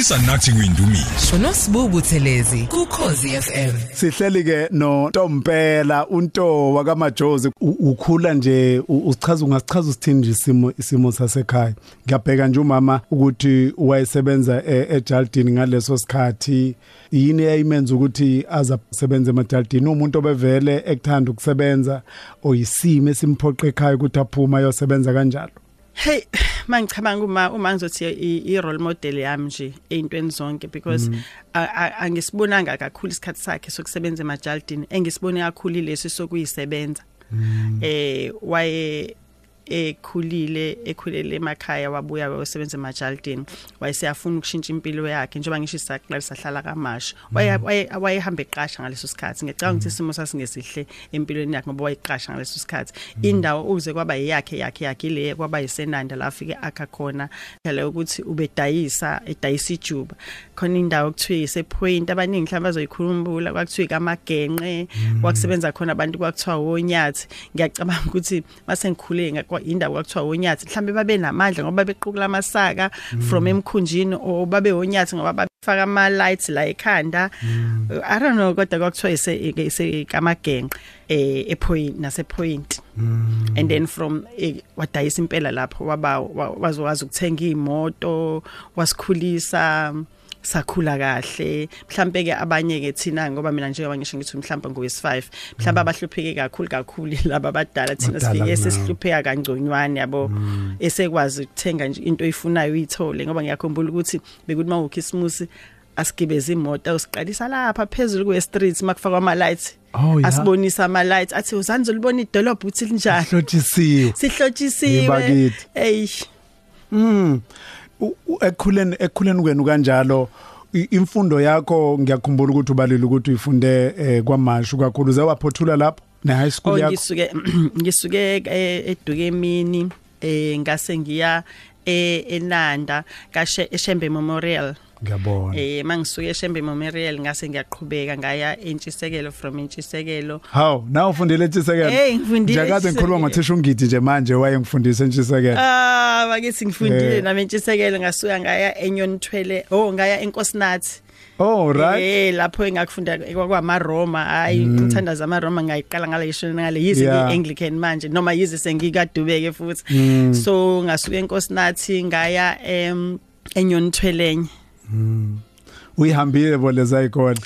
khulisa nathi kuyindumiso uNosibubu Thelezi kuKhosi FM sihleli ke no Ntompela untowa kaMajozi. Ukhula nje usichaza ungasichaza usithini nje isimo isimo sasekhaya. Ngiyabheka nje umama ukuthi wayesebenza e- eJardini ngaleso sikhathi. Yini eyayimenza ukuthi azasebenze eMajardini umuntu obevele ekuthanda ukusebenza oyisimo esimphoqa ekhaya ukuthi aphuma ayosebenza kanjalo? Hey mangicabanga uma uma ngizothi i- role model yami nje eintweni zonke because a- angisibonanga kakhulu isikhathi sakhe sokusebenza emajaldini engisibone kakhulu ilesi sokuyisebenza eh waye ekhulile ekhulele emakhaya wabuya wayesebenza emajaldini wayeseyafuna ukushintsha impilo yakhe njengoba ngisho isaqala sahlala kamasha. Waye- wayehamba eqasha ngaleso sikhathi. Ngicabanga ukuthi isimo sasingesihle empilweni yakhe ngoba wayeqasha ngaleso sikhathi. Indawo uze kwaba yakhe yakhe yakhe ile kwaba yisenanda la afike akha khona. Phela ukuthi ubedayisa edayisa ijuba. Khona indawo okuthiwa isepoint abaningi mhlawumbe bazoyikhumbula kwakuthiwa kamagenqe kwakusebenza khona abantu kwakuthiwa wonyathi. Ngiyacabanga ukuthi mase ngikhule ngakwa indawo kwakuthiwa wonyathi mhlawumbe babe namandla ngoba bequkula amasaka from emkhunjini o babe wonyathi ngoba bafaka ama lights la ekhanda. I don't know kodwa kwakuthiwa ise ise kamagenqe eh epoint nase point and then from eh, wadayisa impela lapho waba wa- wazokwazi ukuthenga imoto wasikhulisa sakhula kahle. Mhlambe ke abanye ke thina ngoba mina njengoba ngisho ngithi mhlawumbe ngowes5 mhlawumbe abahlupheke kakhulu kakhulu laba abadala thina sifike sesihlupheka kangconywane yabo. Esekwazi ukuthenga nje into oyifunayo uyithole ngoba ngiyakhumbula ukuthi bekuthi mawukhisimusi asigibeza imoto usiqalisa lapha phezulu kwe street makufakwa ama lights Oh, ya. asibonisa ama lights athi uzanze ulibona idolobha uthi linjani? Hlotshisiwe sihlotshisiwe. Yibakithi. ey Mm. Ekukhuleni ekukhuleni kwenu kanjalo imfundo yakho ngiyakhumbula ukuthi ubalile ukuthi uyifunde eh, kwamashu kakhulu. Zawaphothula lapho ne high school oh yakho? ngisuke ngisuke eh, edukemini eh ngase ngiya eh, enanda kashe eShembe Memorial. Ngiyabona. Eh mangisuke eShembe Memorial ngase ngiyaqhubeka ngaya entshisekelo from entshisekelo. Haw naw ufundile entshisekelo? Eh, ngifundile Njakade ngikhuluma entshisekelo. ngothisha ungidi nje manje waye ngifundisa entshisekelo. Ah bakithi ngifundile Eh. nami entshisekelo ngasuka ngaya enyonithwele oh ngaya enkosinathi. Oh right. Eh lapho engakufunda kwakwama Roma hayi ngithanda zama Roma ngayiqala ngale yishona ngale yize Yeah. ngi Anglican manje noma yize sengikadubeke futhi. Mm. so ngasuka enkosinathi ngaya em enyonithwelenye uyihambile bo leza ikole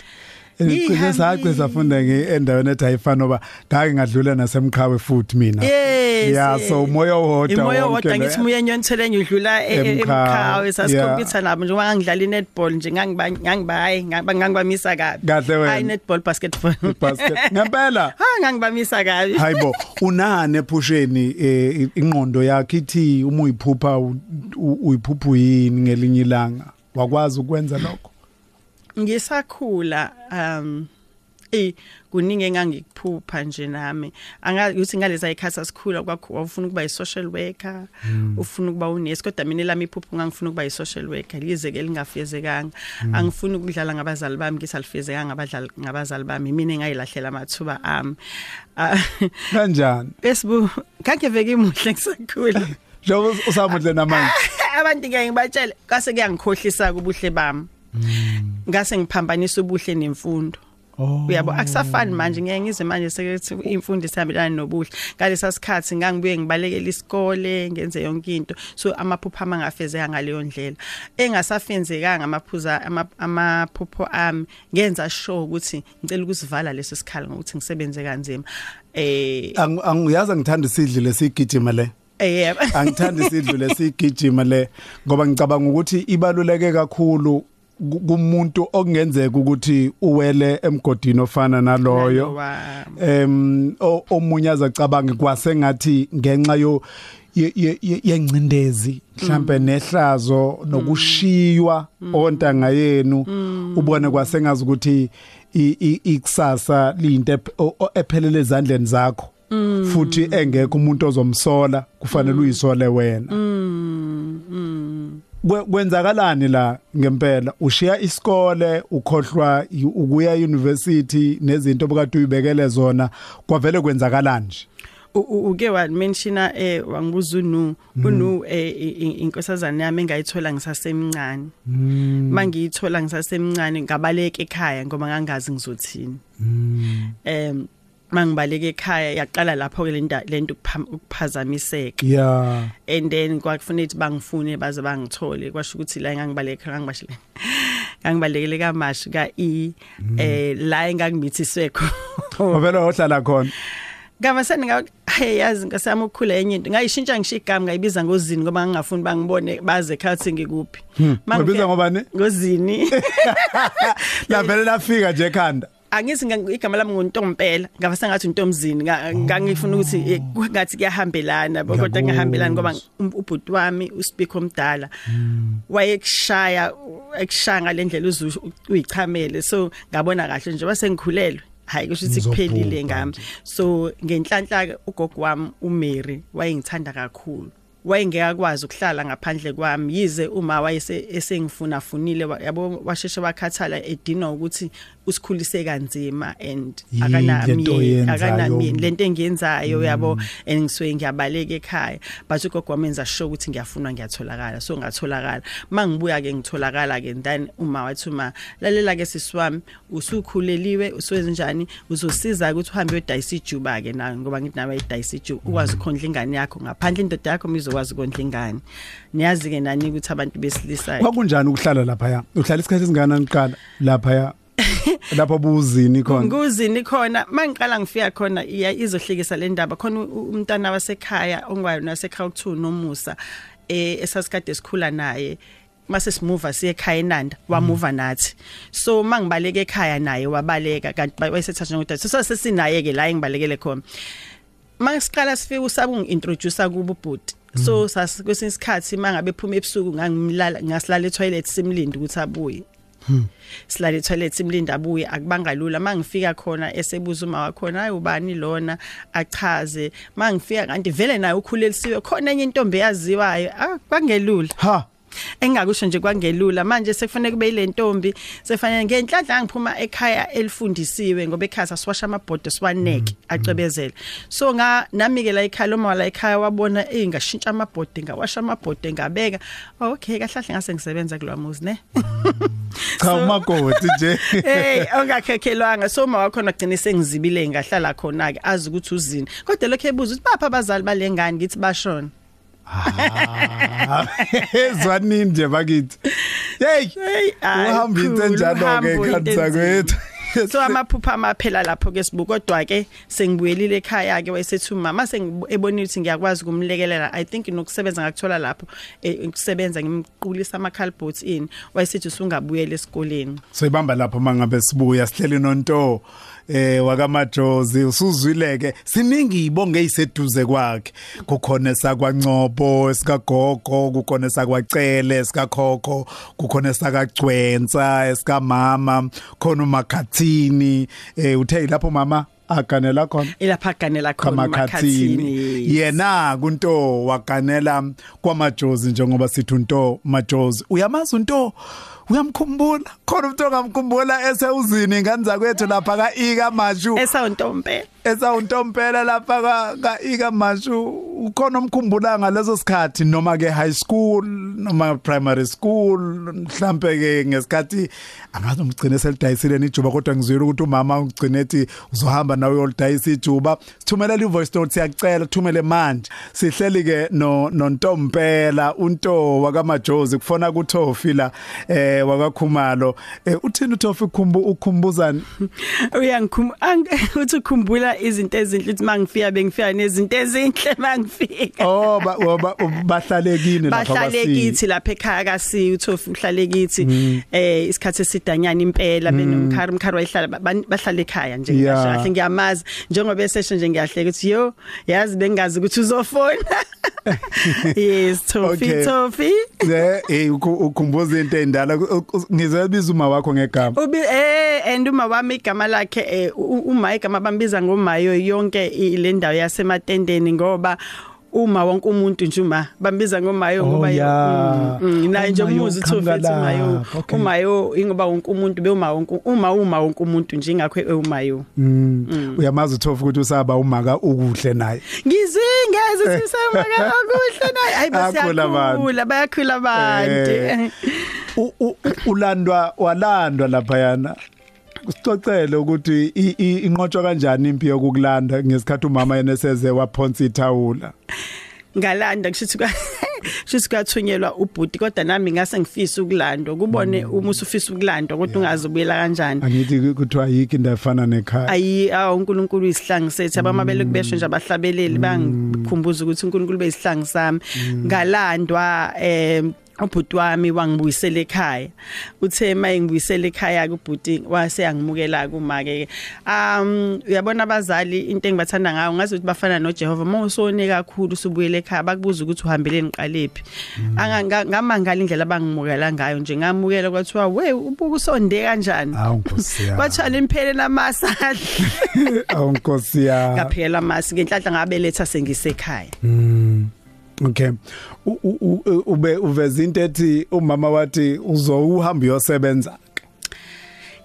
Ngiyihambile. Cishe sace safunda ngendaweni ethi ayifana oba ngake ngadlula nasemkhawe futhi mina. Yes Yeah eh. so umoya wodwa imoya wonke wodwa le- ngithi muye enyonithwelenye udlula e- e- Emkhawe, emkhawe sasikhompyutha yeah. nabo njengoba ngangidlala i-netball nje ngangiba ngangiba hayi ngaba- ngangibamisa kabi. Kahle wena. hayi netball basketball. Basket. Ngempela. Ha ngangibamisa kabi. Hayibo unane ephusheni eh, ingqondo yakhe ithi uma uyiphupha u- u- uyiphuphu yini ngelinye ilanga? Wakwazi ukwenza lokho? Ngisakhula um eh kuningi engangikuphupha nje nami. Angazi ukuthi ngaleza ikhasa sikhula kwakho ufuna ukuba i-social worker ufuna ukuba unesi kodwa mina lami iphupho ngangifuna ukuba i-social worker lize ke lingafezekanga. Angifuni ukudlala ngabazali bami ngisalifezekanga abadlali ngabazali bami. Mina engayilahlela amathuba ami. Ah, kanjani? Esibu ngake veke imuhle ngisakhula. njengoba usamuhle namanje. abantu ngeke ngibatshele. Kase kuyangikhohlisa kubuhle bami ngase ngiphambanisa ubuhle nemfundo. Oh. Uyabo akusafani manje. Ngeke ngize manje sekuthi imfundo isihambelana nobuhle. Ngalesa sikhathi ngangibuye ngibalekela isikole ngenze yonke into. So amaphupho amangafezeka ngaleyo ndlela. Engasafenzekanga amaphuza ama- amaphupho ami ngenza sure ukuthi ngicela ukusivala leso sikhala ngokuthi ngisebenze kanzima. Eh Ang- angiyazi ngithanda isidlo lesigijima le. Eh angithanda isidlo lesigijima le ngoba ngicabanga ukuthi ibaluleke kakhulu ku- kumuntu okungenzeka ukuthi uwele emgodini ofana naloyo. Em omunye azacabanga kwasengathi ngenxa yo ye- ye- ye- yencindezi mhlambe nehlazo nokushiywa ontanga yenu. Ubone kwasengazi ukuthi ikusasa liyinto ephelele ezandleni zakho. Futhi engekho umuntu ozomsola kufanele uyisole wena. Kwe- kwenzakalani la ngempela? Ushiya isikole ukhohlwa ukuya university nezinto obukade uyibekele zona kwavele kwenzakalani nje? Uke wa mentiona eh wangibuza unu unu eh inkosazana yami engayithola ngisasemncane. Mangiyithola ngisasemncane ngabaleka ekhaya ngoba ngangazi ngizothini. Em mangibaleke ekhaya yaqala lapho ke lento lento ukuphazamiseka. Yeah and then kwakufanele ukuthi bangifune baze bangithole kwasho ukuthi la engangibaleka ngangibashile ngangibalekele kaMashi ka E eh la engangibithiswe khona Ovela ohlala khona. Ngamasani nga hey yazi ngasami ukukhula enye into. Ngayishintsha ngisho igama ngayibiza ngozini ngoba ngingafuni bangibone baze khathi ngikuphi. Mayibiza ngoba ne ngozini. La vele lafika nje ekhanda. Angithi igama lami ngontompela ngaba sengathi untomzini ngangifuna ukuthi ngathi kuyahambelana kodwa ngihambelana ngoba ubhuti wami uspeak omdala wayekushaya ekushaya ngalendlela uzuyichamele so ngabona kahle nje base ngikhulelwe. Hayi kusho ukuthi kuphelile ngami. So ngenhlanhla ugogo wami uMary wayengithanda kakhulu. Wayengekakwazi ukuhlala ngaphandle kwami. Yize uma wayese esengifuna funile yabo washeshe wakhathala edinwa ukuthi usikhulise kanzima and akanami akanami lento engiyenzayo yabo? And ngisuke ngiyabaleka ekhaya. But ugogo wami enza sure ukuthi ngiyafunwa ngiyatholakala. So ngatholakala. Mangibuya ke ngitholakala ke then uma wathi uma lalela ke sisiwami usukhuleliwe usuwenza njani uzosiza ukuthi uhambe uyodayisa ijuba ke na? Ngoba ngithi nawe idayisa ijuba. Ukwazi ukhondla ingane yakho ngaphandle indoda yakho mizokwazi ukondla ingane. Niyazi ke nani ukuthi abantu besilisa kwakunjani ukuhlala lapha ya uhlala isikhathi esingana niqala lapha ya lapho buzini khona? Nguzini khona. Mangiqala ngifika khona iya izohlekisa le ndaba. Khona umntana wasekhaya ongwayo ukuthu nomusa eh esasikade esikhula naye mase simuva siye ekhaya eNanda wamuva nathi. So mangibaleka ekhaya naye wabaleka kanti wayesethatha ngodade so sesinaye ke la engibalekele khona. Masiqala sifika usabu ngintroduce kubo ubhuti. So sasikwesinye isikhathi mangabe ephuma ebusuku ngangimlala ngasilala etoilet simlindi ukuthi abuye. Silale toilet imlinda abuye akubanga lula. Mangifika khona esebuza uma wakhona hayi ubani lona? Achaze. Mangifika kanti vele naye ukhulelisiwe khona enye intombi yaziwayo ah kwangelula. Ha engakusho nje kwangelula. Manje sekufanele kube ile ntombi sefanele ngenhlanhla ngiphuma ekhaya elifundisiwe ngoba ekhaya sasiwasha amabhodo siwaneke acebezela so nga nami ke la ekhaya lo mawala ekhaya wabona engashintsha amabhodo ngawasha amabhodo ngabeka. Okay kahlahle ngase ngisebenza kulwa muzi ne? Cha umakoti nje. Hey ongakhekhelwanga. So uma wakho nagcina sengizibile ngahlala khona ke azi ukuthi uzini. Kodwa lokho ebuza ukuthi bapha abazali balengane? Ngithi bashona. ezwanini nje bakithi. Hey uhambise njalo ke ekhanda sakwethu so amaphupha amaphela lapho ke sibu kodwa ke sengibuyelile ekhaya ke wayesethi mama sengibonile ukuthi ngiyakwazi kumlekelela i think nokusebenza ngakuthola lapho ukusebenza ngimqulisa ama calbots in wayesethi usungabuyela esikoleni. So ibamba lapho mangabe sibuya sihleli nonto eh wakamajozi usuzwileke. Siningi ibonge eziseduze kwakhe. Kukhona sakwaNcobo sikagogo kukhona sakwacele sikakhokho kukhona sakagcwensa esikamama khona umakhathini. Eh uthe lapho mama? Aganela khona? Ilapha aganela khona umakhathini yena kunto waganela kwamajozi njengoba sithi unto majozi uyamazi unto? Uyamkhumbula? Khona umuntu ongamkhumbula esewuzini ingane zakwethu lapha ka Ika Mashu. Esawuntompe esawuntompela lapha ka ka Ika Mashu ukhona omkhumbula ngaleso sikhathi noma ke high school noma primary school mhlambe ke ngesikhathi angazi umgcine selidayisile ijuba kodwa ngizwile ukuthi umama ugcine ethi uzohamba nawe uyolidayisa ijuba. Sithumela i voice note siyacela thumele manje. Sihleli ke no nontompela unto wakamajozi kufona kuTofi la eh wakakhumalo eh uthini uTofi khumbu ukhumbuzani uyangikhumbuza uthi ukhumbula izinto ezinhle uthi mangifika bengifika nezinto ezinhle mangifika oh bahlalekini lapha bahlalekithi lapha ekhaya kasi uTofi uhlalekithi eh isikhathi esidanyana impela benomkhari umkhari wayihlala bahlala ekhaya nje kahle ngiyamazi. Njengoba esesho nje ngiyahleka ukuthi yo yazi bengazi ukuthi uzofona. Yes Tofi okay. Tofi. Eh hey ukhumbuza into endala ngizebiza uma wakho ngegama. Ubi eh and uma wami igama lakhe uma igama bambiza ngomayo yonke le ndawo yasematendeni ngoba uma wonke umuntu nje uma bambiza ngomayo Oh, ngoba yeah. yo- mm, naye nje Umayo umuzi uthi uqhamuka ufethi umayo lapho, okay. umayo ingoba wonke umuntu be uma wonke uma uma wonke umuntu nje ingakho umayo Mm. Uyamazi uthofa ukuthi usaba umaka ukuhle naye. ngizingeze sisamaka okuhle naye hayi Akhula abantu. basiyakhula bayakhula abantu Eh. U- u- u- ulandwa walandwa lapha yana. Usicocele ukuthi inqotshwa kanjani impi yokukulanda ngesikhathi umama yena eseze waphonsa ithawula. ngalanda kushithi kwa shithi kwathunyelwa ubhuti kodwa nami ngase ngifisa ukulandwa. Kubone uma usufisa ukulandwa kodwa ungazobuyela kanjani. Angithi kuthiwa yiki indafana nekhaya. ayi awu uNkulunkulu isihlangu sethu. Abamabele kubesho nje abahlabeleli bangikhumbuza ukuthi uNkulunkulu beyisihlangu sami. Ngalandwa em ubhuti wami wangibuyisela ekhaya. Uthe mayengibuyisela ekhaya kubhuti wase yangimukela kuma ke um uyabona abazali into engibathanda ngayo ngazi ukuthi bafana noJehova. Mawusone kakhulu usubuyele ekhaya bakubuza ukuthi uhambeleni qalephi ngamangala indlela abangimukela ngayo nje ngamukela kwathiwa we ubuku usonde kanjani? Kwathiwa limphele namasala Awu Nkosi yami. ngaphela masi ngenhlanhla ngabeletha sengisekhaya. Mm. Okay. Ube uveza into ethi umama wathi uzowuhamba uyosebenza.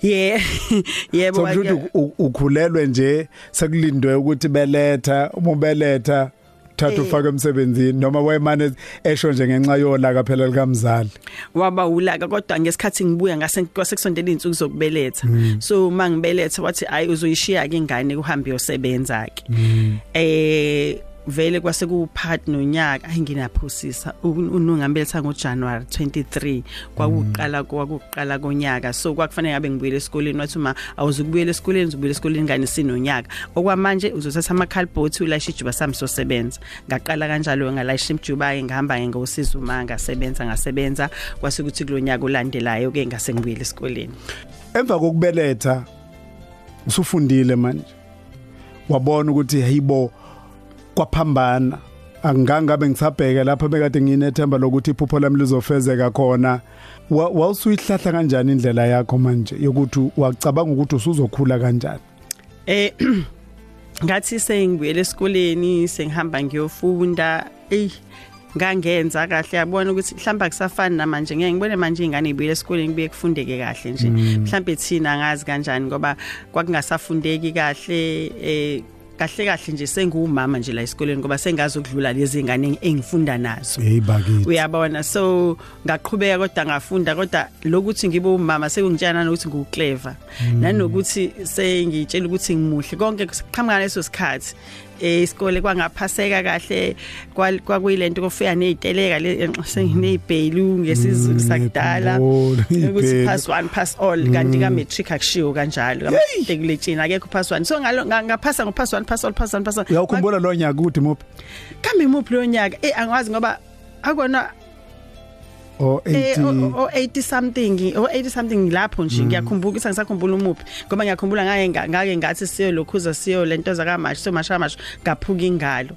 yeah yebo So kusho wake- ukuthi u- ukhulelwe nje sekulindwe ukuthi beletha uma ubeletha thatha ufake emsebenzini noma wayemane esho nje ngenxa yolaka phela likamzali. waba ulaka kodwa ngesikhathi ngibuya ngase kwasekusondela izinsuku zokubeletha so mangibeletha wathi ayi uzoyishiya ke ingane kuhambe yosebenza ke eh vele kwase kuphakathi nonyaka ayinginaphosisa unungambeletha ngoJanuary 23 kwakuqala kwakuqala konyaka. So kwakufanele ngabe ngibuyele esikoleni wathi uma awuzukubuyela esikoleni uzobuyela esikoleni ngane sinonyaka. Okwamanje uzothatha amakhalibhothi ulayisha ijuba sami sosebenza ngaqala kanjalo ngalayisha ijuba ke ngihamba ngosiza uma ngasebenza ngasebenza. Kwase kuthi kulonyaka olandelayo ke ngase ngibuyele esikoleni. Emva kokubeletha usufundile manje. Wabona ukuthi hayibo kwaphambana. Angangabe ngisabheka lapha bekade nginethemba lokuthi iphupho lami lizofezeka khona. Wa- wawusuyihlahla kanjani indlela yakho manje yokuthi wacabanga ukuthi usuzokhula kanjani? Eh ngathi sengibuyele esikoleni sengihamba ngiyofunda. Ey ngangenza kahle. Yabona ukuthi mhlawumbe kusafani namanje ngeke ngibone manje ingane ibuyele esikoleni kubuye kufundeke kahle nje. Mhlawumbe thina ngazi kanjani ngoba kwakungasafundeki kahle eh kahle kahle nje sengiwumama nje la esikoleni ngoba sengazi ukudlula lezi ngane engifunda nazo. Hey bakithi. Uyabona so ngaqhubeka kodwa ngafunda kodwa lokuthi ngibe umama sekungitshana nokuthi nguclever. Nanokuthi sengitshela ukuthi ngimuhle. Konke kuqhamuka leso sikhathi isikole kwangaphaseka kahle kwa- kwakuyilento kofika neziteleka senginezibhelu ngesizulu sakudala. nebholo, ukuthi pass 1 pass all kanti ka matric akushiwo kanjalo kamatekuletsini akekho pass 1 so ngalo nga- ngaphasa ngo pass 1 pass all pass 1 pass all uyawukhumbula lo nyaka ukuthi muphi? Kambe imuphi lo nyaka? Eh angwazi ngoba akona o Eh 80 o 80 something o 80 something lapho nje ngiyakhumbula ukuthi angisakhumbula umuphi. Ngoba ngiyakhumbula ngake nga- ngake ngathi siyo lokhuza siyo lento zakamasho so masha masho ngaphuka ingalo.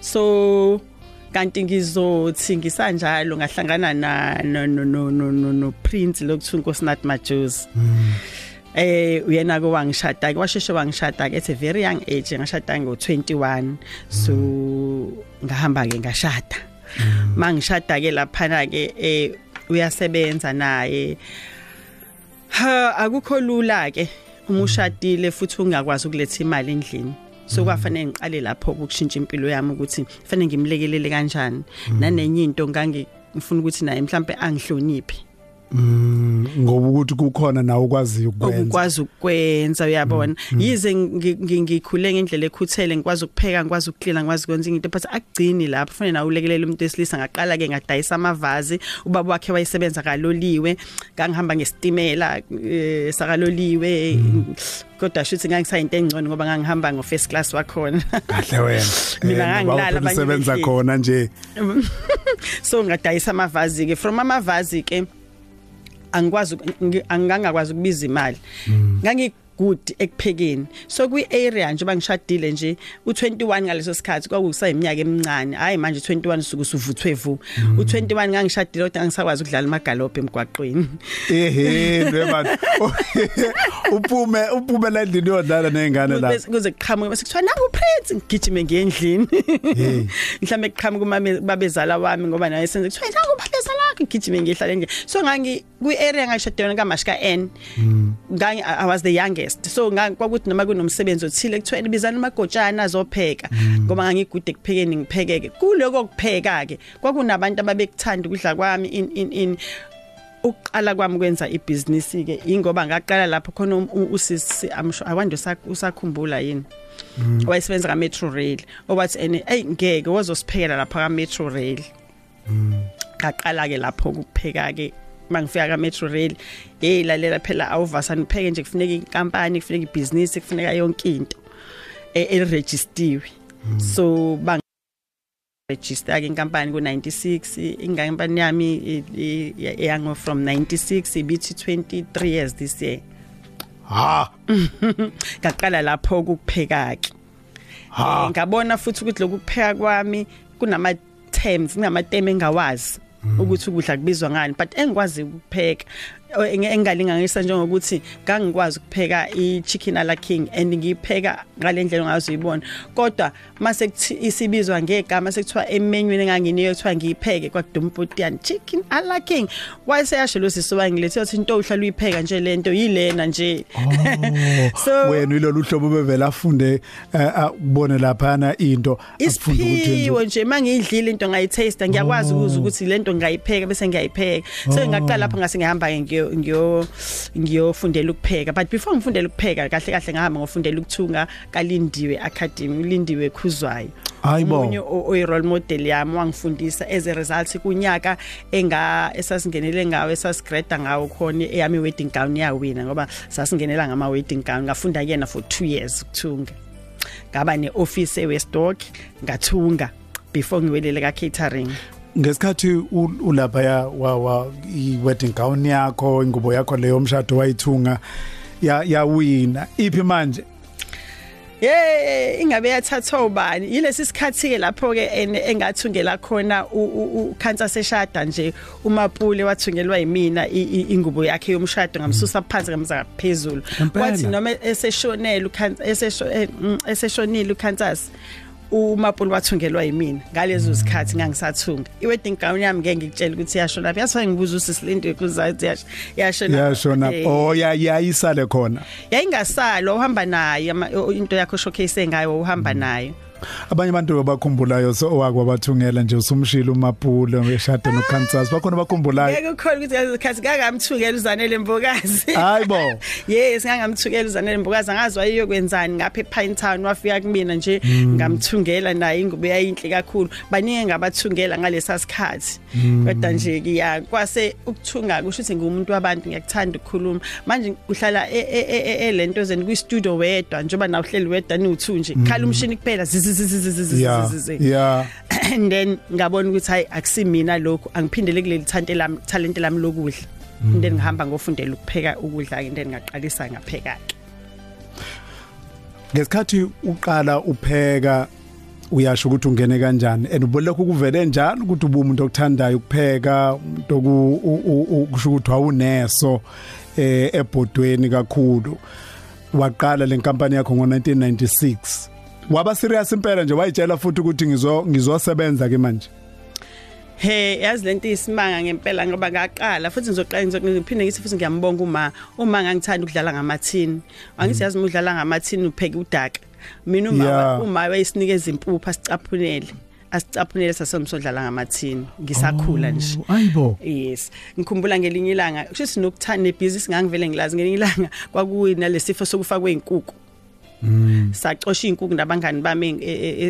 So kanti ngizothi ngisanjalo ngahlangana na no no no no no, prince lokuthu nkosinathi majosi eh uyena ko wangishada ke washeshe wangishada ke at a very young age ngashada ngo 21 so ngahamba ke ngashada. Mangishada ke lapha ke eh uyasebenza naye. Ha akukho lula ke uma ushadile futhi ungakwazi ukuletha imali endlini. So kwafanele ngiqale lapho ukushintsha impilo yami ukuthi kufanele ngimlekelele kanjani. Nanenye into ngange ngifuna ukuthi naye mhlambe angihloniphe. Mm, ngoba ukuthi kukhona nawe ukwaziyo ukwenza okukwazi ukwenza uyabona. Yize ngi- ngi- ngikhule ngendlela ekhuthele ngikwazi ukupheka ngikwazi ukuklina ngikwazi ukwenza into but akugcini lapho. Kufanele nawe ulekelele umuntu wesilisa ngaqala ke ngadayisa amavazi ubaba wakhe wayesebenza kaloliwe ngangihamba ngestimela eh, sakaloliwe. Kodwa shuthi ngangisayinto engcono ngoba ngangihamba ngo first class wakhona. Kahle wena. Mina Eh, ngangilala abanye behleli. khona nje. So ngadayisa amavazi ke from amavazi ke angikwazi uku- ngi- angangakwazi ukubiza imali. Ngangi good ekuphekeni. So kwi area nje bangishadile nje u21 ngaleso sikhathi kwakusayiminyaka emincane. Hayi manje 21 suku suvuthwe vu. U21 ngangishadile kodwa ngisakwazi ukudlala amagalophe emgwaqweni. Ehe nwebantu uphume uphume la endlini yodlala nezingane la. Kuze kuqhamuke bese kuthiwa nangu prince ngigijime ngendlini. Hey. mhlambe kuqhamuka umame babezala wami ngoba naye senze kuthiwa nangu babezala ngigijime ngihlala nje. So ngangi kwi area ngashadela kaMashka N ngangi I was the youngest. So ngakwakuthi noma kunomsebenzi othile kuthiwa ibizana amagotshana azopheka. Ngoba ngangigude kuphekeni ngiphekeke kuloko kupheka ke kwakunabantu ababekuthanda ukudla kwami in in in uqala kwami kwenza ibusiness ke ingoba ngaqala lapho khona um- u- usisi I'm sure I wonder usak- usakhumbula yini? Wayesebenza ka Metro Rail. Owathi ene hey ngeke wazosiphekela lapha ka Metro Rail. Ngaqala ke lapho ukupheka ke mangifika ka Metro Rail hey lalela phela awuvasa nipheke nje kufuneka inkampani kufuneka ibusiness kufuneka yonke into eregistiwe. So bang register ke inkampani ku 96 inkampani yami eyango from 96 ibithi 23 years this year. Ha! Ngaqala lapho ukupheka ke ha! Eh, ngabona futhi ukuthi lokhu kupheka kwami kunama terms kunama term engawazi. Ukuthi ukudla kubizwa ngani but engikwazi ukupheka. eh, enge- engalinganisa njengokuthi ngangikwazi ukupheka i chicken ala king and ngiyipheka ngalendlela ongazoyibona kodwa mase kuthi isibizwa ngegama sekuthiwa emenyweni enganginiyo kuthiwa ngiyipheke kwadumputian chicken ala king. Wayeseyasho lo sisiwa ngilethe uthi into uhlala uyipheka nje lento yilena nje. So wena ilolu hlobo bevela afunde eh, ukubone laphana into afunde ukuthi wenze isiphiwo nje mangiyidlile into ngayitaste ngiyakwazi ukuzwa ukuthi lento ngayipheka bese ngiyayipheka. So ngaqala lapha ngase ngihamba ke ngiyo ngiyo ngiyofundela ukupheka. But before ngifundela ukupheka kahle kahle ngahamba ngofundela ukuthunga kalindiwe academy ulindiwe khuzwayo. Hayibo. omunye o- oyi role model yami wangifundisa as a result kunyaka enga esasingenele ngawo esasigrada ngawo khona eyami wedding gown yawina ngoba sasingenela ngama wedding gown. Ngafunda kuyena for 2 years ukuthunga. Ngaba neoffice eWestdock ngathunga before ngiwelele ka catering ngesikhathi u- ulapha ya wa, wa i wedding gown yakho ingubo yakho leyo mshado wayithunga ya yawina. Iphi manje? Hey ingabe yathatha ubani? Yilesi sikhathi ke lapho ke engathungela khona ukhansa seshada nje umapule wathungelwa yimina ingubo yakhe yomshado ngamsusa phansi ngamza phezulu Ngempela? wathi noma eseshonela eh, mm, eseshonile ukhansas umapule wathungelwa yimina ngalezo sikhathi ngangisathunga. Iwedding gown yami ngeke ngikutshela ukuthi yashona lapha yathi ngibuza usisilinde kuzathi yashona yashona Eh, oh ya yayisale khona. Yayingasalo uhamba nayo ama- o- into yakho showcase ngayo uhamba nayo. abanye abantu abakhumbulayo so wakwabathungela nje usumshila umapulo ngeshade noKhansas bakhona bakhumbulayo ngeke ukhole ukuthi khasi kangamthukela uzanele mbokazi. Hayibo yes ngangamthukela uzanele mbokazi. Angazwa yiyo kwenzani ngapha ePine Town wafika kumina nje hmm. ngamthungela naye ingube yayinhle kakhulu. Baningi ngabathungela ngalesa sikhathi. Hmm. Kodwa nje ya kwase ukuthunga kusho ukuthi ngumuntu wabantu ngiyakuthanda ukukhuluma. Manje uhlala elento e, e, e, zeni kwi studio wedwa njoba nawuhleli wedwa ni uthu nje khala hmm. umshini kuphela zizi yeah. And then ngabona ukuthi hayi akusimina lokho angiphindele kuleli talent lami talent lami lokudla. And then ngihamba ngofundela ukupheka ukudla ke and then ngaqalisa ngapheka ke ngesikhathi uqala upheka uyasho ukuthi ungene kanjani? And ubulekho kuvele njalo ukuthi ube umuntu okuthandayo ukupheka umuntu oku- u- u- ukusho ukuthi wawuneso eh ebhodweni kakhulu. Waqala lenkampani yakho ngo1996 waba serious impela nje wayitshela futhi ukuthi ngizo ngizosebenza ke manje. He yazi lento isimanga ngempela ngoba ngaqala futhi ngizoqala ngizophinde ngithi futhi ngiyambonga uma uma ngangithanda ukudlala ngamathini. Angithi yazi udlala ngamathini upheke udaka. Mina uma uma wayesinikeza impuphu asicaphunele asicaphunele sasomsodlala ngamathini. Ngisakhula nje. Ayibo. Yes. Ngikhumbula ngelinye ilanga kusho nokuthanda nebusiness ngangivele ngilazi ngelinye ilanga kwakuyina lesifo sokufa kweinkukhu sacosha inkukhu nabangani bami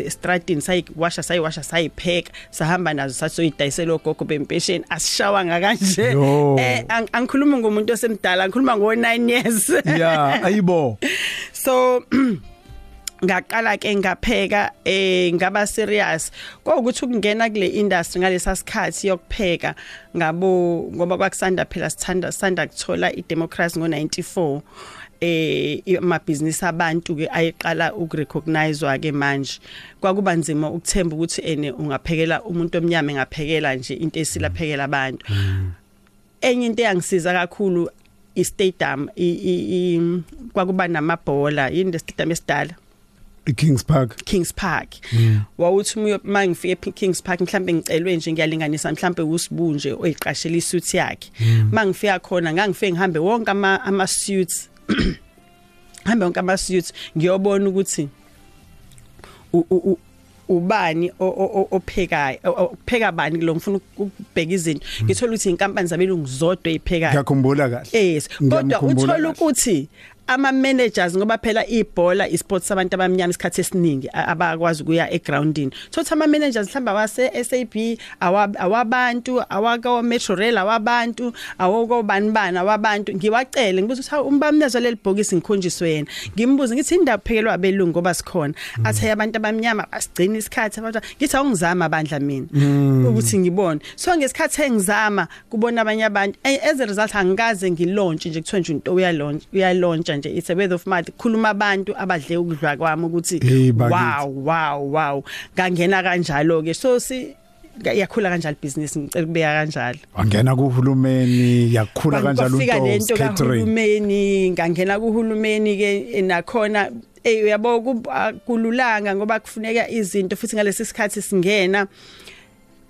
estradini sayiwasha sayiwasha sayipheka sahamba nazo sasoyidayisela ogogo bempesheni. Asishawanga kanje. Yo. eh ang- angikhuluma ngomuntu osemdala ngikhuluma ngo 9 years. Yeah ayibo. So ngaqala ke ngapheka eh ngaba serious. Kwaukuthi ukungena kule industry ngalesa sikhathi yokupheka ngabo ngoba kwakusanda phela sithanda sanda kuthola idemocracy ngo94 eh amabhizinisi abantu ke ayeqala ukurecognizewa ke manje. Kwakuba nzima ukuthemba ukuthi ene ungaphekela umuntu omnyama engaphekela nje into esilaphekela abantu. Enye into eyangisiza kakhulu istadium kwakuba namabhola. Yini the stadium esidala? iKings Park. Kings Park. Wawuthi uyo mangifike eKings Park mhlambe ngicelwe nje ngiyalinganisa mhlambe usibunje oyiqashela isuit yakhe. Mangifika khona ngangifike ngihambe wonke ama ama suits hambe wonke ama suits ngiyobona ukuthi ubani ophekayo opheka bani lo ngifuna ukubheka izinto. Ngithola ukuthi inkampani zabelungu zodwa eziphekayo ngiyakhumbula kahle. Yes. Kodwa uthola ukuthi ama managers ngoba phela ibhola isports sabantu abamnyama isikhathi esiningi abakwazi ukuya egroundini. Thothi ama managers mhlamba wase SAB awabantu awaka Metro Rail awabantu awoko bani bani awabantu. Ngiwacele ngibuza ukuthi umbamnezo leli bhokisi ngikhonjiswe yena? Ngimbuza ngithi indaba phekelwa abelungu ngoba sikhona. Athe abantu abamnyama asigcina isikhathi. Abantu ngithi awungizama abandla mina. Ukuthi ngibone. So ngesikhathi engizama kubona abanye abantu as a result angikaze ngilaunch nje kuthiwa nje into uyalaunch uyalaunch nje it's a word of mouth. Khuluma abantu abadle ukudla kwami ukuthi wow wow wow. Ngangena kanjalo ke so si yakhula kanjalo business ngicela kubeka kanjalo. Wangena kuhulumeni yakhula kanjalo unto kahulumeni ngangena kuhulumeni ke nakhona uyabo kululanga ngoba kufuneka izinto futhi ngalesi sikhathi singena.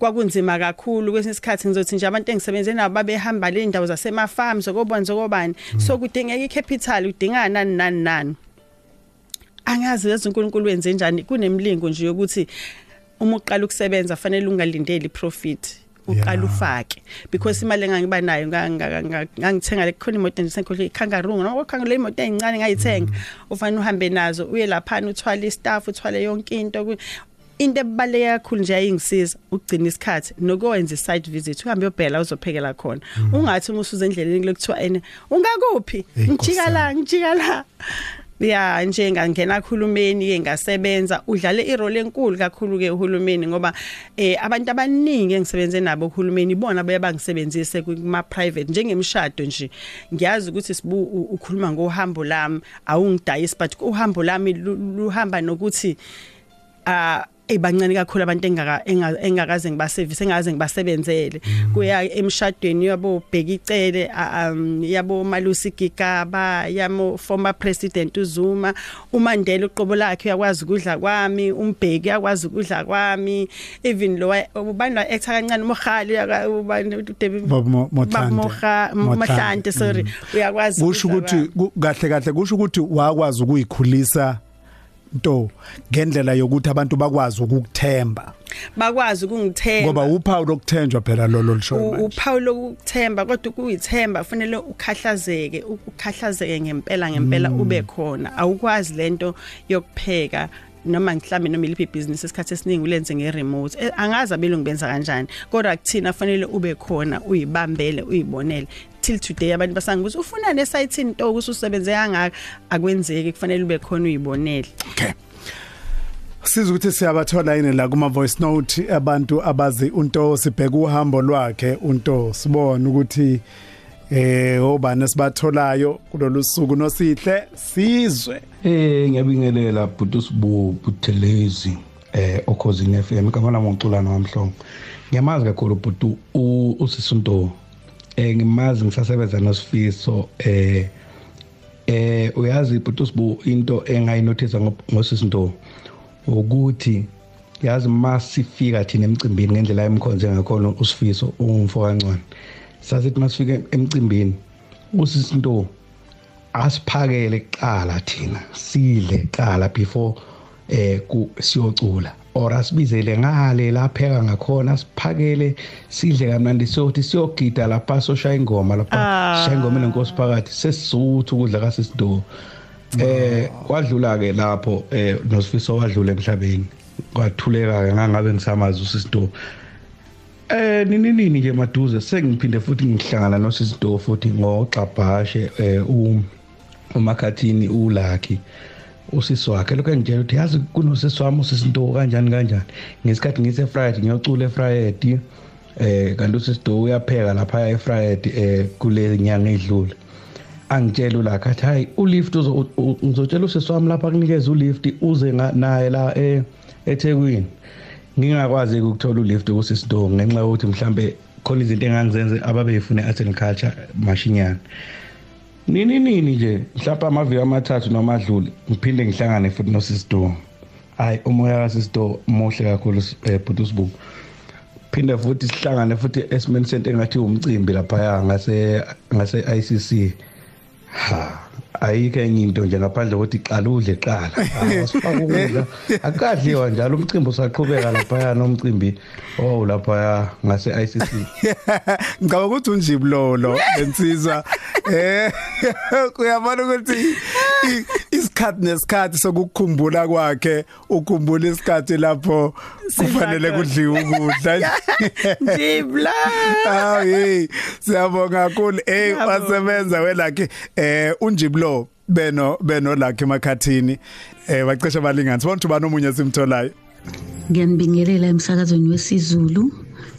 Kwakunzima kakhulu. Kwesinye isikhathi ngizothi nje abantu engisebenze nabo babehamba le ndawo zasema farms okobonza okobani so kudingeka icapital udingana nani nani nani. Angazi lezi uNkulunkulu wenze njani kunemlingo nje yokuthi uma uqala ukusebenza fanele ungalindeli profit uqala ufake. Because imali engangiba nayo ngangithenga le khona imoto nje senkhole ikangaroo noma ukhanga le imoto ezincane ngayithenga ufanele uhambe nazo uye lapha uthwala istaff uthwale yonke into. Into ebaleke kakhulu nje ayingisiza ukugcina isikhathi nokwenza isite visit uhambe uyobhela uzophekela khona. Ungathi umusuze endleleni lokuthiwa ene ungakuphi? Ngijika la ngijika la. Ya nje ngangena khulumeni ke ngasebenza udlale irole enkulu kakhulu ke uhulumeni ngoba eh abantu abaningi engisebenze nabo uhulumeni bona baye bangisebenzise kuma private njengemshado nje. Ngiyazi ukuthi sibu ukhuluma ngohambo lami awungidayisi but uhambo lami luhamba nokuthi ah ebancane kakhulu abantu engaka engakaze ngibaservice engaze ngibasebenzele. Kuya emshadweni yabo bheka icele yabo Malusi Gigaba yamo former president uZuma uMandela uqobo lakhe uyakwazi ukudla kwami umbheki uyakwazi ukudla kwami even lo ubani la actor kancane Mohali ubani Mohlante sorry uyakwazi kusho ukuthi kahle kahle kusho ukuthi wakwazi ukuyikhulisa nto ngendlela yokuthi abantu bakwazi ukukuthemba. Bakwazi ukungithemba. Ngoba uphawu lokuthenjwa phela lolo lisho manje. uphawu lokuthemba kodwa ukuyithemba kufanele ukhahlazeke ukukhahlazeke ngempela ngempela ube khona. Awukwazi lento yokupheka noma mhlambe noma iliphi business esikhathi esiningi ulenze ngeremote angazi abelungu benza kanjani kodwa kuthina fanele ube khona uyibambele uyibonele. Till today abantu basangibuza ufuna ne site into ukususebenze kangaka akwenzeki kufanele ube khona uyibonele. Okay. Siza ukuthi siyabathola yini la kuma voice note abantu abazi unto sibheka uhambo lwakhe unto sibone ukuthi eh obani sibatholayo kulolu suku nosihle sizwe. Eh ngiyabingelela bhuti sibu buthelezi eh okhosini FM igama lami uculana wamhlongo. Ngiyamazi kakhulu bhuti usisunto. Eh ngimazi ngisasebenza nosifiso eh eh uyazi bhuti sibu into engayinothisa ngosisinto ukuthi yazi masifika thina emcimbini ngendlela emkhonze ngakhona usifiso ungumfo kancane sasithi masifika emcimbini. Usisinto asiphakele kuqala thina sidle kuqala before eh ku siyocula. Or asibizele ngale lapheka ngakhona siphakele sidle kamnandi. Sokuthi siyogida lapha soshaya ingoma lapha shaya ingoma nenkosi phakathi. Sesizuthu ukudla kasisido eh kwadlula ke lapho eh nosifiso wadlula emhlabeni. Kwathuleka ke ngangabe ngisamazi usisido Eh nini nini nje maduze sengiphinde futhi ngihlangana nosisido futhi ngoxabhashe eh umakhathini ulaki usisi wakhe. Lokho engitshela ukuthi yazi kunosisi wami usisi Ntobo kanjani kanjani? Ngesikhathi ngise Friday ngiyocula eFriday eh kanti usisi Ntobo uyapheka lapha eFriday eh kule nyanga edlule. Angitshela ulakha hayi ulift uzotshela usisi wami lapha kunikeza ulift uze naye la eh eThekwini. Ngingakwazi ukuthola ulift kusisi Ntobo ngenxa yokuthi mhlambe khona izinto engangizenze ababeyifuna art and culture mashinyana nini nini nje mhlawumbe amaviki amathathu noma adlule ngiphinde ngihlangane futhi nosisido hayi umoya kasisido muhle kakhulu bhuti usibuku phinde futhi sihlangane futhi esimeni sento engathi umcimbi laphaya ngase ngase ICC ha. Ayikho enye into nje ngaphandle kokuthi qala udle qala asifaka ukudla akadliwa njalo umcimbi usaqhubeka lapha nomcimbi oh lapha ngase ICC ngicabanga ukuthi unjibulolo lensizwa eh kuyabona ukuthi isikhathi nesikhathi sokukukhumbula kwakhe ukhumbula isikhathi lapho kufanele kudliwe ukudla. Njibla ah hey siyabonga kakhulu. Eh wasebenza welakhe eh unjiblo beno beno lakhe emakhathini eh bacesha abalingani. Sibona ubani omunye simtholayo Ngiyanibingelela emsakazweni wesiZulu.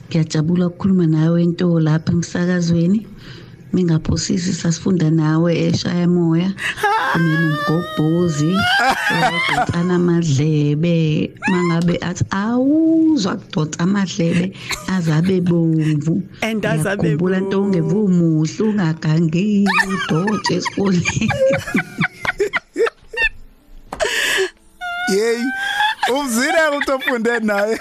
Ngiyajabula ukukhuluma nawe into lapha emsakazweni. Mingaphosisi sasifunda nawe eshaya moya kumele umgobhozi udonsana amadlebe. Mangabe athi awuzwa kudonsa amadlebe azabe bomvu endazabe bomvu nto ungevumuhle ungagangeli udotshe esikoleni. Yey umzile umuntu ofunde naye.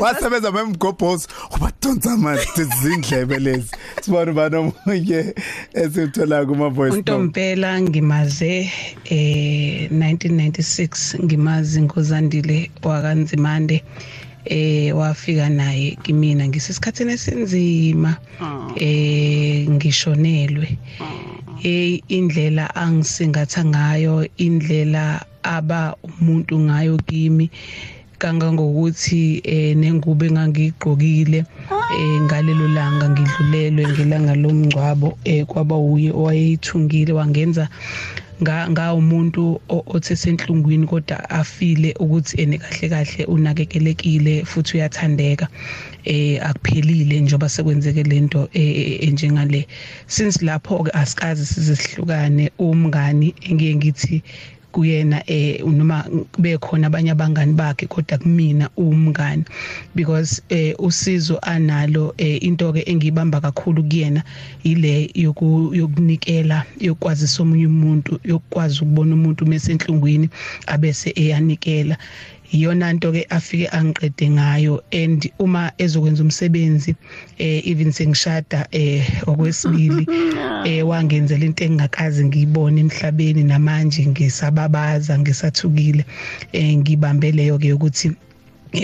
Wasebenza memgobhozi ubadonsa amazindlebe lezi. Sibona bani omunye esithola kuma voice untompela ngimaze eh 1996 ngimazi ngozandile wakanzimande eh wafika naye kimina. Ngisesikhathini esinzima eh ngishonelwe. Eh indlela angisingatha ngayo indlela aba umuntu ngayo kimi kangangokuthi eh nengubo engangigqokile eh ngalelo langa ngidlulelwe ngelanga lomngcwabo eh kwaba uye owayithungile wangenza nga umuntu othe senhlungwini kodwa afile ukuthi ene kahle kahle unakekelekile futhi uyathandeka eh akuphelile njoba sekwenzeke lento enjengale since lapho ke asikazi sizihlukane umngani engiye ngithi kuyena eh noma bekhona abanye abangani bakhe kodwa kumina umngani. Because eh usizo analo eh into ke engibamba kakhulu kuyena ile yokunikela yokwazisa omunye umuntu yokwazi ukubona umuntu mesenhlungwini abese eyanikela. Iyona nto ke afike angiqede ngayo and uma ezokwenza umsebenzi eh even sengishada eh okwesibili eh wangenzela into engakazi ngiyibone emhlabeni namanje ngisababaza ngisathukile eh ngibambe leyo ke ukuthi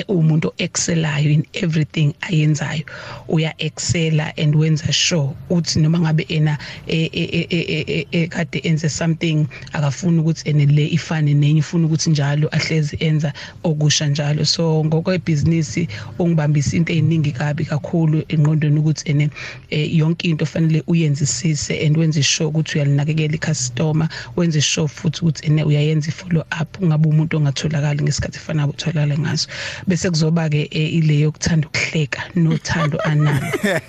umuntu excelayo in everything ayenzayo. Uya excela and wenza sure uthi noma ngabe ena ekade enze something akafuni ukuthi ene le ifane nenye ifuna ukuthi njalo ahlezi enza okusha njalo. So ngokwebusiness ungibambisa into eziningi kabi kakhulu enqondweni ukuthi ene yonke into fanele uyenzisise and wenze sure ukuthi uyalinakekela icustomer wenze sure futhi ukuthi ene uyayenza ifollow up ungabe umuntu ongatholakali ngesikhathi fanele utholakale ngaso. Bese kuzoba ke ile yokuthanda ukuhleka nothando analo.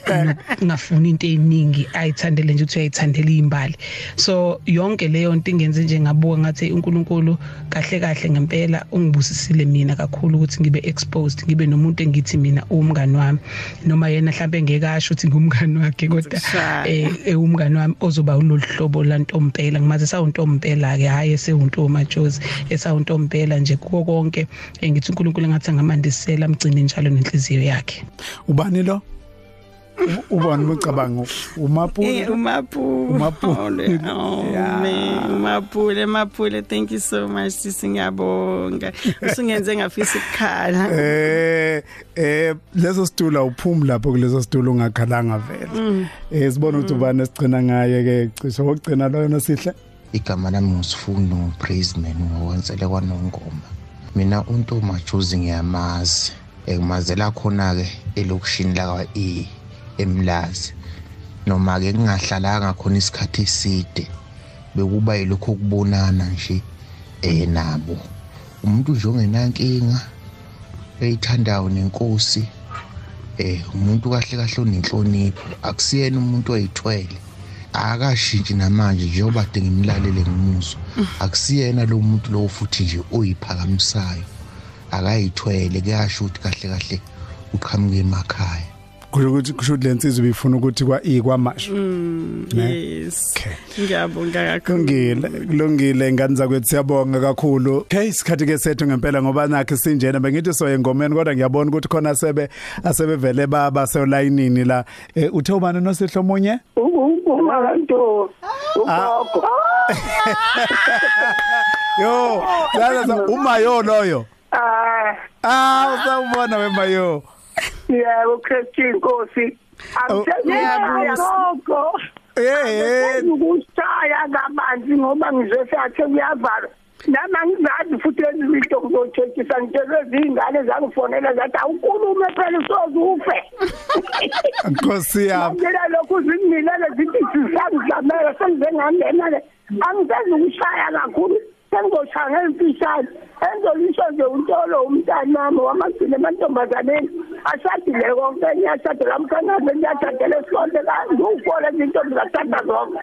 Ngafuna into eziningi ayithandele nje ukuthi uyayithandela izimbali so yonke leyo nto ingenze nje ngabuka ngathi uNkulunkulu kahle kahle ngempela ungibusisile mina kakhulu ukuthi ngibe exposed ngibe nomuntu engithi mina umngani wami. Noma yena mhlawumbe ngekasho ukuthi ngumngani wakhe kodwa eh umngani wami ozoba ulolu hlobo lantompela. Ngimaze sawuntompela ke hayi esewuntomajozi esawuntompela nje kuko konke ngithi uNkulunkulu ngathi ngamandisela amgcine njalo nenhliziyo yakhe. Ubani lo? Ubani ucabanga umapule umapule umapule oh man. Umapule mapule thank you so much sisi ngiyabonga. Usungenze ngafisa ukukhala. Eh eh leso situlo uphumi lapho kuleso situlo ungakhalanga vele. Eh sibona ukuthi ubani sigcina ngaye ke? Cisho wokugcina loyo nosihle igama lami ngusifundo praise man ngokwensele kwanongoma. Mina uNtoma Juzi ngiyamazi. Engimazela khona ke elokishini la kwa E emlazi. Noma ke ngingahlalanga khona isikhathi eside bekuba yilokho kubonana nje eh nabo. Umuntu nje ongenankinga eyithandayo nenkosi eh umuntu kahle kahle onenhlonipho. Akusiyena umuntu oyithwele. Akashintshi namanje njengoba de ngimlalele ngimuzwa akusiyena lo muntu lo futhi nje oyiphakamisayo. Akayithwele kuyasho ukuthi kahle kahle uqhamuke emakhaya. Kusho ukuthi kusho ukuthi lensizwe bifuna ukuthi kwa ikwamasha yes. Okay. ngiyabonga kakhulu. Kulungile kulungile ingane zakwethu. Siyabonga kakhulu. Okay isikhathi ke sethu ngempela ngoba nakhe sinjena bengithi so engomeni kodwa ngiyabona ukuthi khona sebe asebevele baba seolayinini la. Eh, uthe ubani nosihlo munye umanto ugogo yo lala umayo loyo? Ah. Ah usawubona wemayo yebo Christine Nkosi angithemba gogo eh ukushaya kabanzi ngoba ngizosathe kuyavala nama ngizazi futhi ezizito ngizothethisa ngitshele izingane zangifonela zathi awukhulume phela usoze ufe Nkosi yami Ngila lokhu zingilele zithi sisangizamela sengize ngangena le angisazi ukushaya kakhulu sengizoshaya ngemfishane enzolisho nje untolo umntana wami wamagcina emantombazaneni ashadile konke ngiyashadela mkhanaze ngiyashadela esikonde kangiwufole izintombi zashada zonke.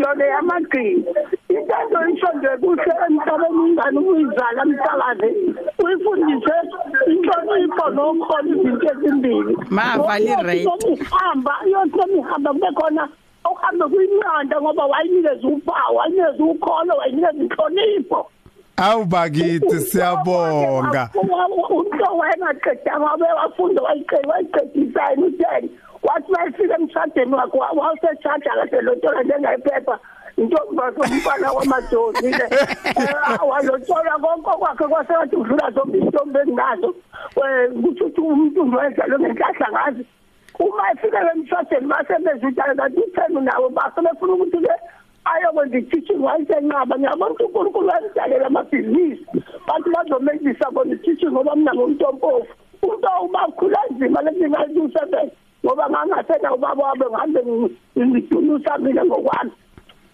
Yona yamagcina. Into enzolisho nje kuhle emhlabeni ingane ukuyizala msakazi uyifundise inhlonipho nokhona izinto ezimbili. Mavala i-rate. ihamba yosemihamba kube khona uhambe kuyinqanda ngoba wayinikeza uphawu wayinikeza ukholo wayinikeza inhlonipho. Awubakithi siyabonga. umuntu wayengaqedanga wabe wafunda wayiqeda wayiqedisa yena uteni wathi mayefika emshadweni wakhe wawuseshada kahle lontola njengayiphepha intombazo umfana wamadozi le. Walotshola konke kwakhe kwasengathi udlula zonke izintombi enginazo um kuthi uthi umuntu wezalo ngenhlahla ngazi uma efika emshadweni basebezitala kanti uthenu nabo basebefuna ukuthi-ke ayokwenza i-teaching wayesenqaba ngiyabona ukuthi unkulunkulu wayidalela amabhizinisi bantu bazomenzisa bona i-teaching ngoba mina ngumntompofu umntu ubakhula nzima lezingayisebenza ngoba ngangasena ubaba wabe ngihambe ngidunusa mina ngokwami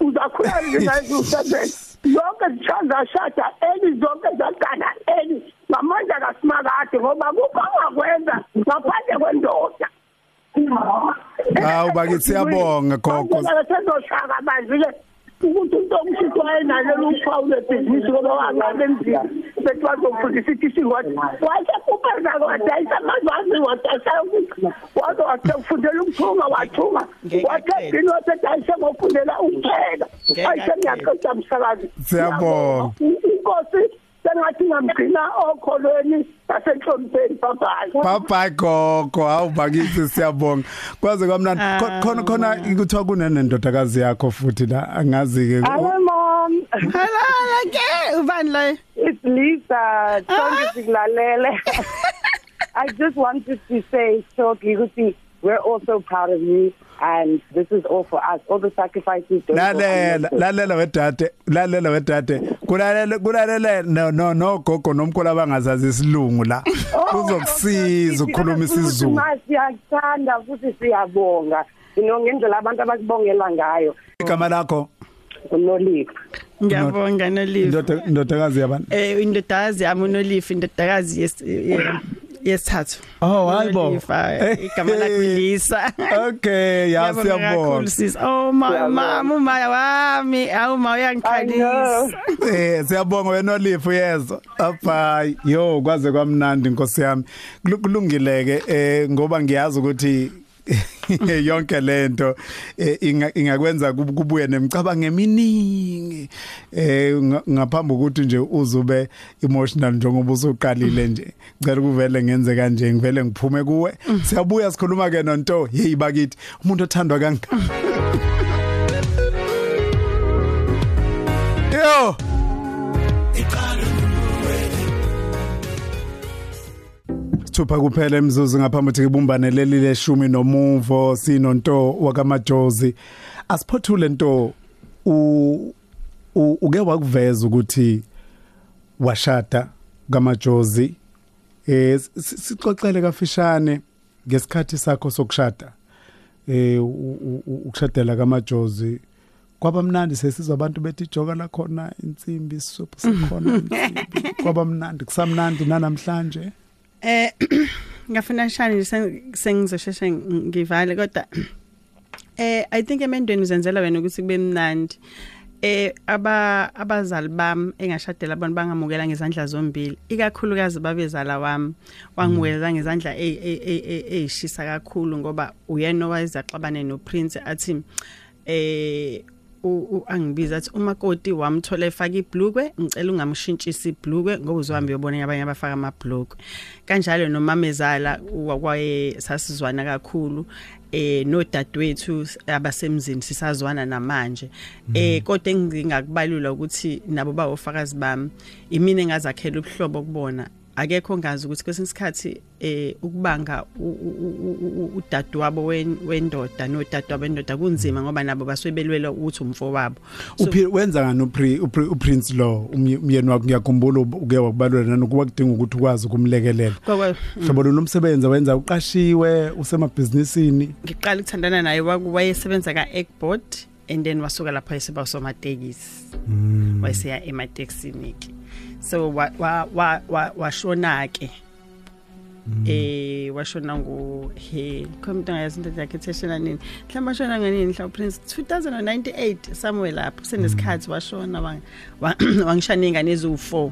uzakhula zingayisebenza zonke zishaza shada eli zonke zagana eli ngamandla kasimakade ngoba kukho angakwenza ngaphandle kwendoda Hawu bakithi siyabonga gogo. sezoshaka manje ke ukuthi into omshito wayenalo luphawu lebhizinisi ngoba wangabe emzini bethi bazofundisa ithi singothi wayesekhupeza wadayisa amazwe azi wadayisa ukuthi waze wasefundela ukuthunga wathunga wathi egcini wasedayise ngofundela ukupheka ayise ngiyaqeda msakazi Siyabonga. inkosi sengathi ngamgcina okholweni nasenhlonipheni babayi Bye. Bye gogo. Awubakithi siyabonga. Kwaze kwamnandi Kho- khona khona kuthiwa kunenendodakazi yakho futhi la angazi ke Hello mom. halala ke ubani la It's Lisa. Sonke sikulalele. I just wanted to say shortly ukuthi we're also proud of you and this is all for us. All the sacrifices don't go lalela unnoticed. lalela wedade lalela wedade kulalela kulalela no no no gogo nomkhulu abangazazi isilungu la kuzokusiza ukukhuluma isiZulu Siyakuthanda futhi siyabonga. You know ngendlela abantu abakubongela ngayo. igama lakho Unolive. ngiyabonga nolive indoda indodakazi yabantu eh indodakazi yami unolive indodakazi yes eh, yesithathu. Oh, hayibo. Unolive, igama lakhe Lisa okay ya Ngiyabonga kakhulu, siyabona sis. Oh ma mama uma wami. Awuma I uyangikhalisa. Know. eh siyabonga wena Olive yezo abhayi yo kwaze kwamnandi inkosi yami. Kulu- kulungileke eh ngoba ngiyazi ukuthi yonke lento. Eh, inga- ingakwenza kub- kubuye nemicabango eminingi eh nga- ngaphambi kokuthi nje uzube emotional njengoba usuqalile nje. Ngicela kuvele ngenze kanje ngivele ngiphume kuwe. Siyabuya sikhuluma ke nonto. Hey bakithi umuntu othandwa kangaka? Yo! Thupha kuphela emzuzu ngaphambi ukuthi kubumbane leli leshumi nomuvo sinonto wakamajozi. Asiphothule nto u uke wakuveza ukuthi washada kamajozi. Eh si- sixoxele kafishane ngesikhathi sakho sokushada. Eh ukushadela kamajozi kwaba mnandi sesizwa abantu bethi joka la khona insimbi isuphu sikhona insimbi. Kwaba mnandi kusamnandi nanamhlanje. Eh ngafuna shani sengizosheshe ngivale kodwa eh i think emendweni uzenzela wena ukuthi kube mnandi. Eh aba abazali bami engashadela abantu bangamukela ngezandla zombili ikakhulukazi babezala wami wangimukela ngezandla ezishisa kakhulu ngoba uyena owayezaxabane no Prince athi eh angibiza athi umakoti wamthola efaka iblukwe ngicela ungamshintshisi iblukwe ngoba uzohamba uyobona abanye abafaka amabhlukwe kanjalo nomamezala kwaye sasizwana kakhulu eh nodadewethu abasemzini sisazwana namanje. Eh kodwa engingakubalula ukuthi nabo bawofakazi bami imini engazakhela ubuhlobo kubona akekho ngazi ukuthi kwesinye isikhathi eh ukubanga udadu wabo wendoda nodadu wabendoda kunzima ngoba nabo baswebelwela ukuthi umfo wabo. Uphi wenza ngani upri uprince lo umyeni wakho? Ngiyakhumbula uke wakubalula nanokuba kudinga ukuthi ukwazi ukumlekelela. Hlobo lomsebenzi wenza uqashiwe usemabhizinisini. Ngiqala ukuthandana naye wayesebenza ka Eggboard and then wasuka lapha esiba somatekisi. Wayeseya ematekisini ke so wa wa wa washona ke? Eh washona ngo he khomuntu ngayazi into yakhe theshela nini? Mhlawumbe washona ngenini mhlawumbe prince? 2098 somewhere lapho senesikhathi washona wangishana ingane eziwu4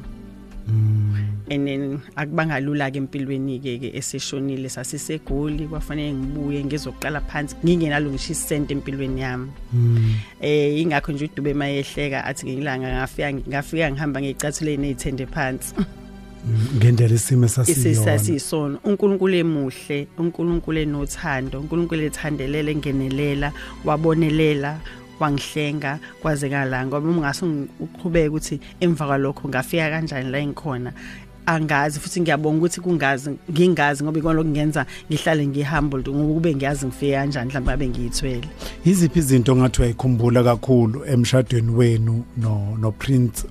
and then akubanga lula ke empilweni ke ke eseshonile sasisegoli kwafanele ngibuye ngizoqala phansi ngingenalungisha isente empilweni yami. Eh ingakho nje udube mayehleka athi ngilanga ngafika ngafika ngihamba ngeyicathule nezithende phansi. Ngendlela isimo sasiyona uNkulunkulu emuhle uNkulunkulu enothando uNkulunkulu ethandelela engenelela wabonelela wangihlenga kwazekala ngoba ungase uqhubeke ukuthi emva kwalokho ngafika kanjani la engikhona angazi futhi ngiyabonga ukuthi kungazi ngingazi ngoba ikona lokungenza ngihlale ngihumbled ngoba kube ngiyazi ngifike kanjani mhlawumbe abe ngiyithwele. Iziphi izinto ngathi uyayikhumbula kakhulu emshadweni wenu no no Prince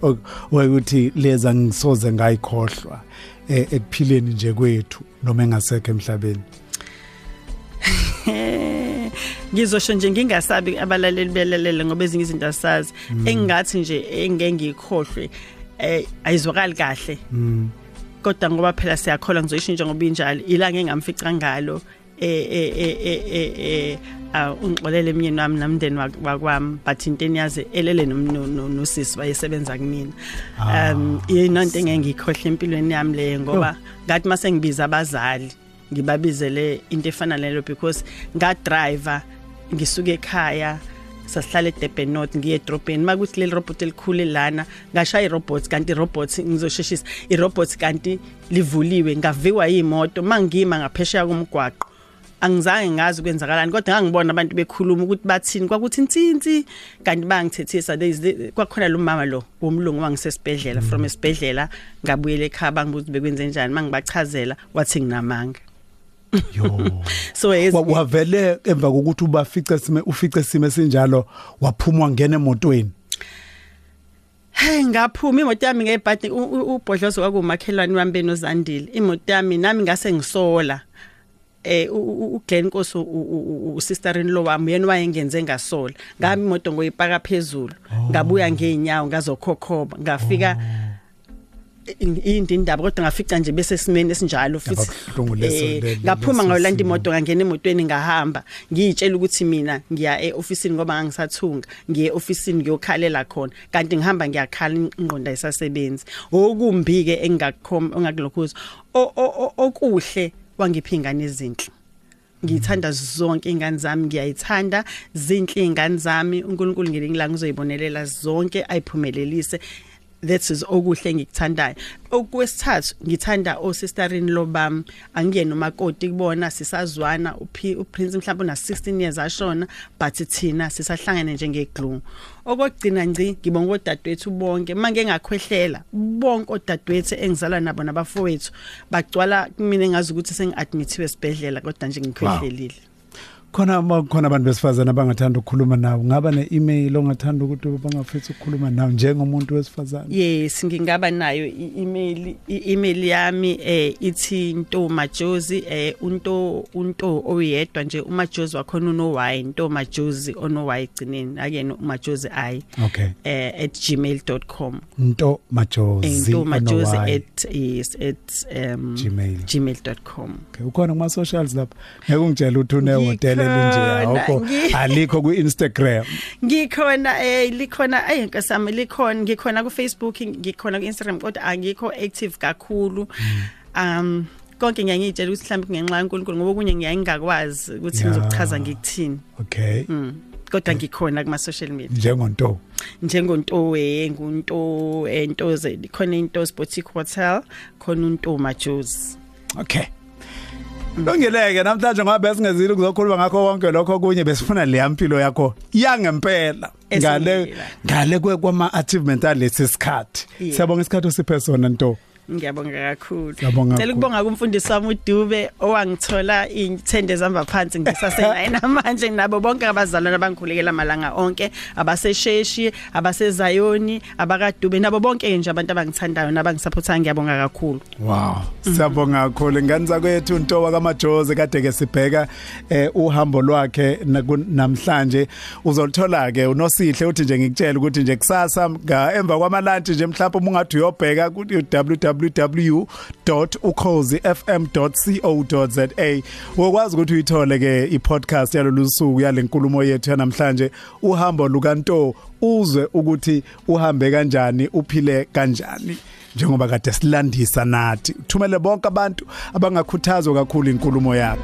ukuthi leza ngisoze ngayikhohlwa ekuphileni nje kwethu noma engasekho emhlabeni? Ngizosho nje ngingasabi abalaleli belalele ngoba ezinye izinto asazi engingathi nje engeke ngikhohlwe eh ayizwakali kahle. Kodwa ngoba phela siyakhola ngizoyishintsha ngoba injalo ilanga engamfica ngalo eh eh eh eh ungixolele emnyeni wami namndeni wakwami but into eniyazi elele nosisi bayesebenza kumina um yinonto engeke ngikhohle empilweni yami le ngoba ngathi mase ngibiza abazali ngibabizele into efana nalo because nga driver ngisuke ekhaya sasihlala eDurban North ngiye edrobheni. Makuthi leli robot elikhulu lana ngashaya irobots kanti irobots ngizosheshisa. Irobots kanti livuliwe ngaviwa yimoto mangima ngaphesheya kumgwaqo angizange ngazi kwenzakalani kodwa ngangibona abantu bekhuluma ukuthi bathini. Kwakuthi insintsi kanti bangithethisa kwakhona lo mama lo womlungu wangisesibhedlela from esibhedlela ngabuyela ekhaya bangibuza bekwenze njani mangibachazela wathi nginamanga. Yo. So wavele emva kokuthi ubafice sime ufice sime sinjalo waphuma ngena emotweni. Hey ngaphuma imoto yami ngebhadi ubhodlozo kwakumakhelwane wami benozandile. Imoto yami nami ngase ngisola. Eh uGlenn Nkosi usister in law wami yena wayengenze ngasola. Ngami imoto ngoyipaka phezulu. Ngabuya ngeenyawo ngazokhokhoba ngafika indi indaba kodwa ngafica nje bese simene esinjalo futhi ngaphuma ngayolanda imoto ngangena emotweni ngahamba ngiyitshela ukuthi mina ngiya eofficeini ngoba ngangisathunga ngiye eofficeini ngiyokhalela khona kanti ngihamba ngiyakhala ingqonda isasebenzi okumbi ke engakukhoma ongakulokhuza okuhle wangiphingana izinhle ngiyithanda zonke ingane zami ngiyayithanda zinhle ingane zami. uNkulunkulu ngelingi ngizoyibonelela zonke ayiphumelelise. That is okuhle engikuthandayo okwesithathu ngithanda osisterin lo bam angiyena umakoti kubona sisazwana. Uphi uprince mhlawumbe una 16 years ashona but thina sisahlangene njengeglue okugcina ngci ngibonga odadewethu bonke. Manje ngakhwehlela bonke odadewethu engizalwa nabo nabafowethu bagcwala kimi engazi ukuthi sengiadmithiwe esibhedlela kodwa nje ngikhwehlelile. Khona ma khona abantu besifazana abangathanda ukukhuluma nawe. Ngaba ne-email ongathanda ukuthi bangafisa ukukhuluma nawe njengomuntu wesifazana yes ngingaba nayo i-email i-email yami eh ithi nto majozi eh unto unto oyedwa nje umajozi wakhona uno y nto majozi ono y igcineni akena umajozi i okay. eh @gmail.com nto majozi nto majozi ono Y. at yes at um Gmail. gmail.com okay ukhona kuma socials lapha. Ngeke ungitshela ukuthi une hotel elinje Ngikhona, awukho ngi- alikho ku Instagram ngikhona eh likhona ay nkasami likhona ngikhona ku Facebook ngikhona ku Instagram kodwa angikho active kakhulu. Um konke ngiyangitshela ukuthi mhlawumbe kungenxa yaNkulunkulu ngoba kunye ngiyayingakwazi ukuthi Ya. ngizokuchaza ngikuthini. Okay. Mm. kodwa ngikhona kuma social media. njengonto. Njengontowe ngunto entoze khona into Sportic Hotel khona unto Majozi okay. Longeleke namhlanje ngoba besingezile ukuzokhuluma ngakho konke lokho kunye besifuna le yampilo yakho. Yangempela ngale ngale kwe- kwama achievement alesi sikhathi. Siyabonga isikhathi usiphe sona nto. Ngiyabonga kakhulu. Ngiyabonga Ngicela kakhulu. ukubonga kumfundisi wami uDube owangithola ithende zamba phansi ngisasenaye namanje nabo bonke abazalwane abangikhulekela malanga onke abasesheshi abasezayoni abakadube nabo bonke nje abantu abangithandayo nabangisupportayo ngiyabonga kakhulu. Wow. Siyabonga kakhulu. Ingane zakwethu Ntowa kaMajozi kade ke sibheka eh uhambo lwakhe naku- namhlanje. Uzolithola ke unosihle uthi nje ngikutshela ukuthi nje kusasa nga emva kwamalunch nje mhlawumbe uma ungathi uyobheka ku www.ukhozifm.co.za ukwazi ukuthi uyithole ke i-podcast yalolu suku yalenkulumo yethu yanamhlanje uhambo lukaNto uzwe ukuthi uhambe kanjani uphile kanjani njengoba kade silandisa nathi. Thumele bonke abantu abangakhuthazwa kakhulu inkulumo yakho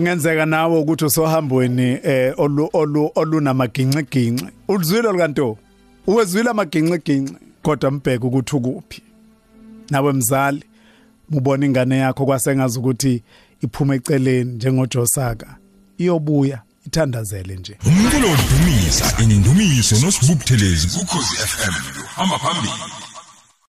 Angenzeka nawe ukuthi usohambweni eh olu olu olunamaginqiginqi. Ulizwile likanto. Uwezwile amaginqiginqi kodwa mbheke ukuthi ukuphi. Nawe mzali ubona ingane yakho kwasengazi ukuthi iphuma eceleni njengojosaka. Iyobuya ithandazele nje. umculo odumisa indumiso nosibubuthelezi kukhozi FM hamba phambili